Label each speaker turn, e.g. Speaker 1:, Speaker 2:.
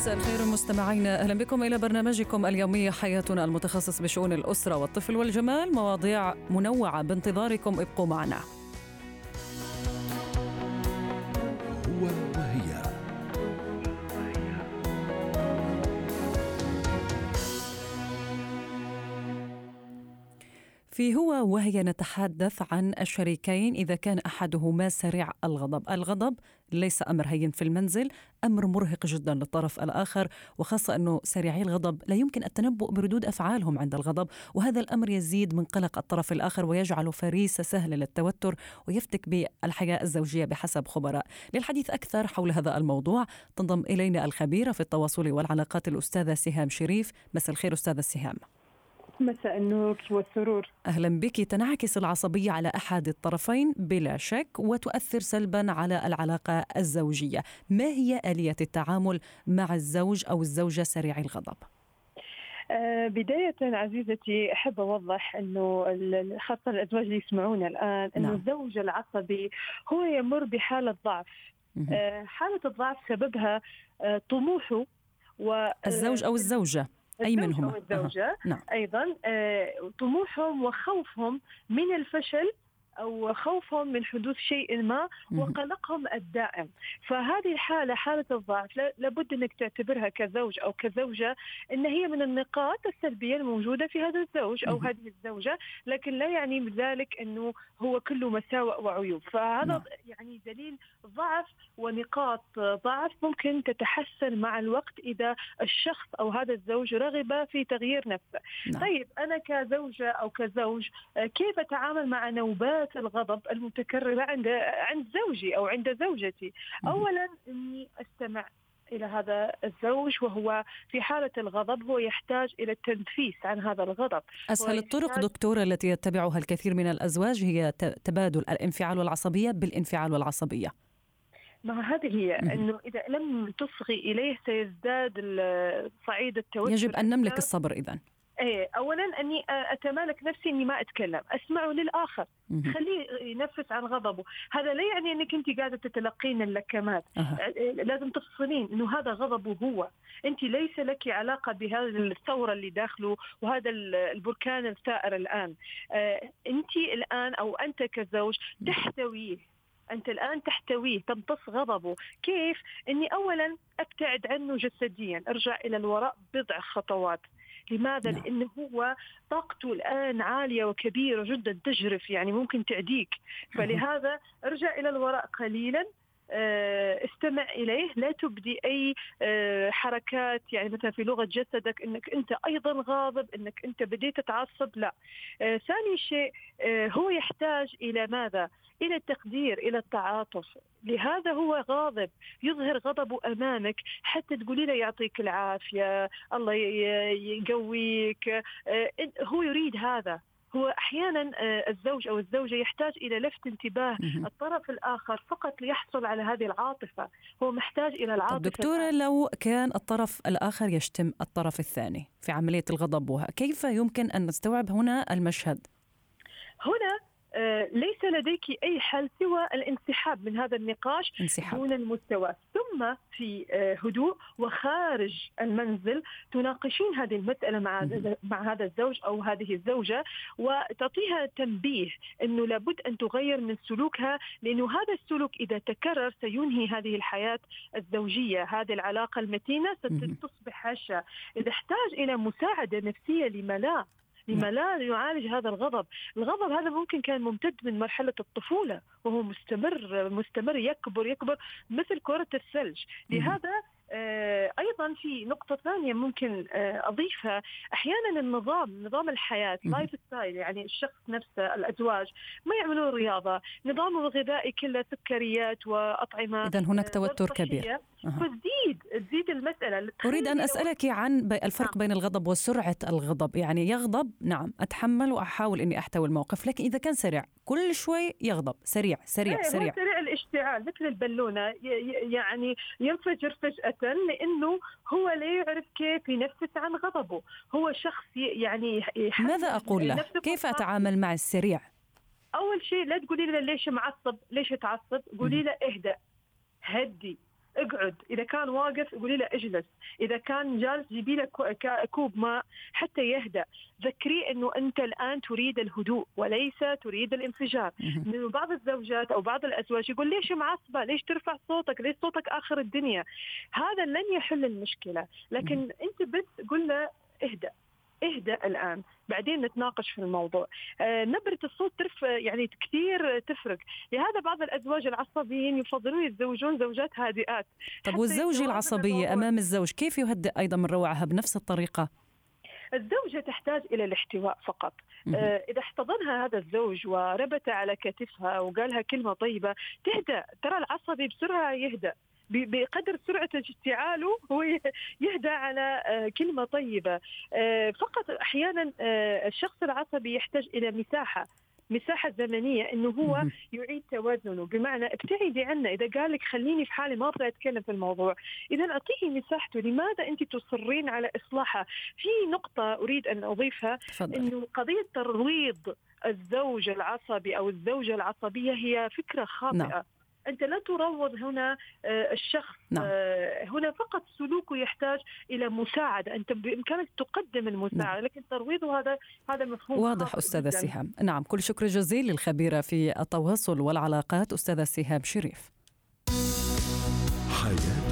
Speaker 1: مساء الخير مستمعينا أهلا بكم إلى برنامجكم اليومي حياتنا المتخصص بشؤون الأسرة والطفل والجمال مواضيع منوعة بانتظاركم ابقوا معنا. هو وهي في هو وهي نتحدث عن الشريكين إذا كان أحدهما سريع الغضب. الغضب ليس أمر هين في المنزل أمر مرهق جدا للطرف الآخر وخاصة أنه سريعي الغضب لا يمكن التنبؤ بردود أفعالهم عند الغضب وهذا الأمر يزيد من قلق الطرف الآخر ويجعله فريسة سهلة للتوتر ويفتك بالحياة الزوجية بحسب خبراء. للحديث أكثر حول هذا الموضوع تنضم إلينا الخبيرة في التواصل والعلاقات الأستاذة سهام شريف. مساء الخير أستاذة سهام.
Speaker 2: مساء النور والسرور.
Speaker 1: أهلا بك. تنعكس العصبية على أحد الطرفين بلا شك وتؤثر سلبا على العلاقة الزوجية. ما هي آلية التعامل مع الزوج أو الزوجة سريع الغضب؟
Speaker 2: آه بداية عزيزتي أحب أوضح أنه خاصة الأزواج اللي يسمعونا الآن أنه نعم. الزوج العصبي هو يمر بحالة ضعف. آه حالة الضعف سببها آه طموحه
Speaker 1: و الزوج أو الزوجة. أي منهما
Speaker 2: الزوجة أه. نعم. أيضا آه، طموحهم وخوفهم من الفشل أو خوفهم من حدوث شيء ما وقلقهم الدائم. فهذه الحالة حالة الضعف لابد أنك تعتبرها كزوج أو كزوجة إن هي من النقاط السلبية الموجودة في هذا الزوج أو هذه الزوجة لكن لا يعني بذلك إنه هو كله مساوئ وعيوب. فهذا نعم. يعني دليل ضعف ونقاط ضعف ممكن تتحسن مع الوقت إذا الشخص أو هذا الزوج رغب في تغيير نفسه. نعم. طيب أنا كزوجة أو كزوج كيف أتعامل مع نوبات الغضب المتكررة عند عند زوجي أو عند زوجتي. أولا أني أستمع إلى هذا الزوج وهو في حالة الغضب هو يحتاج إلى التنفيس عن هذا الغضب.
Speaker 1: أسهل الطرق دكتورة التي يتبعها الكثير من الأزواج هي تبادل الانفعال والعصبية بالانفعال والعصبية.
Speaker 2: ما هذه هي إنه إذا لم تصغي إليه سيزداد صعيد التوتر.
Speaker 1: يجب أن نملك الصبر اذا
Speaker 2: إيه اولا أني أتمالك نفسي إني ما أتكلم أسمعه للآخر خليه ينفس عن غضبه. هذا لا يعني أنك أنت قاعدة تتلقين اللكمات أه. لازم تفصلين إنه هذا غضبه هو. أنت ليس لك علاقة بهذه الثورة اللي داخله وهذا البركان الثائر الآن. آه أنت الآن أو أنت كزوج تحتويه. أنت الآن تحتويه تمتص غضبه. كيف؟ إني اولا أبتعد عنه جسديا. أرجع إلى الوراء بضع خطوات. لماذا؟ نعم. لأنه هو طاقته الآن عالية وكبيرة جدا تجرف يعني ممكن تعديك فلهذا ارجع إلى الوراء قليلا استمع إليه. لا تبدي أي آه، حركات يعني مثلا في لغة جسدك إنك أنت أيضا غاضب إنك أنت بديت تتعصب لا. آه، ثاني شيء هو يحتاج إلى ماذا؟ إلى التقدير إلى التعاطف. لهذا هو غاضب. يظهر غضبه أمامك حتى تقولي له يعطيك العافية الله يقويك. هو يريد هذا. هو أحيانا آه، الزوج أو الزوجة يحتاج إلى لفت انتباه الطرف الآخر فقط ليحصل على هذه العاطفة. هو محتاج إلى العاطفة
Speaker 1: دكتورة لو كان الطرف الآخر يشتم الطرف الثاني في عملية الغضب كيف يمكن أن نستوعب هنا المشهد؟
Speaker 2: هنا ليس لديك أي حل سوى الانسحاب من هذا النقاش
Speaker 1: انسحاب.
Speaker 2: دون المستوى. ثم في آه، هدوء وخارج المنزل تناقشين هذه المسألة مع مع هذا الزوج أو هذه الزوجة وتعطيها تنبيه أنه لابد أن تغير من سلوكها لأنه هذا السلوك إذا تكرر سينهي هذه الحياة الزوجية هذه العلاقة المتينة ستصبح هشة إذا احتاج إلى مساعدة نفسية لما لا لما لا يعالج هذا الغضب. الغضب هذا ممكن كان ممتد من مرحلة الطفولة وهو مستمر مستمر يكبر يكبر مثل كرة الثلج. لهذا آه، أيضا في نقطة ثانية ممكن آه، أضيفها. أحيانا النظام نظام الحياة lifestyle يعني الشخص نفسه الأزواج ما يعملون رياضة. نظامه الغذائي كله سكريات وأطعمة
Speaker 1: اذا هناك آه، توتر كبير.
Speaker 2: فتزيد تزيد المساله
Speaker 1: أريد أن أسألك عن الفرق نعم. بين الغضب وسرعة الغضب. يعني يغضب نعم أتحمل وأحاول إني أحتوي الموقف لكن إذا كان سريع كل شوي يغضب. سريع سريع
Speaker 2: إيه،
Speaker 1: سريع.
Speaker 2: سريع الاشتعال مثل البالونة. يعني ينفجر فجأة لأنه هو لا يعرف كيف ينفس عن غضبه. هو شخص يعني
Speaker 1: ماذا أقول له؟ كيف أتعامل مع السريع؟
Speaker 2: أول شيء لا تقولي له ليش معصب ليش تعصب؟ قولي له اهدأ هدي. اقعد. إذا كان واقف قولي له اجلس. إذا كان جالس جيبي له كوب ماء حتى يهدأ. ذكريه إنه أنت الآن تريد الهدوء وليس تريد الانفجار. لأنه بعض الزوجات أو بعض الأزواج يقول ليش معصبة؟ ليش ترفع صوتك؟ ليش صوتك آخر الدنيا؟ هذا لن يحل المشكلة. لكن أنت بس قل له اهدأ. اهدأ الآن. بعدين نتناقش في الموضوع. آه نبرة الصوت ترف يعني كثير تفرق. لهذا بعض الأزواج العصبيين يفضلون يتزوجون زوجات هادئات.
Speaker 1: طب والزوجة العصبية أمام الزوج كيف يهدئ أيضا من روعها بنفس الطريقة؟
Speaker 2: الزوجة تحتاج إلى الاحتواء فقط. آه إذا احتضنها هذا الزوج وربت على كتفها وقالها كلمة طيبة تهدأ. ترى العصبي بسرعة يهدأ. بقدر سرعة اشتعاله هو يهدى على آه، كلمة طيبة. آه، فقط أحيانا آه، الشخص العصبي يحتاج إلى مساحة مساحة زمنية إنه هو يعيد توازنه. بمعنى ابتعدي عنه. إذا قال لك خليني في حالي ما أبغى أتكلم في الموضوع. إذا أعطيه مساحته. لماذا أنت تصرين على اصلاحها في نقطة أريد أن أضيفها. إنه قضية ترويض الزوج العصبي أو الزوجة العصبية هي فكرة خاطئة. نعم. أنت لا تروض هنا آه، الشخص نعم. آه، هنا فقط سلوكه يحتاج إلى مساعدة أنت بإمكانك تقدم المساعدة نعم. لكن ترويضه هذا هذا مفهوم
Speaker 1: واضح أستاذة سهام نعم كل شكر جزيل للخبيرة في التواصل والعلاقات أستاذة سهام شريف حياة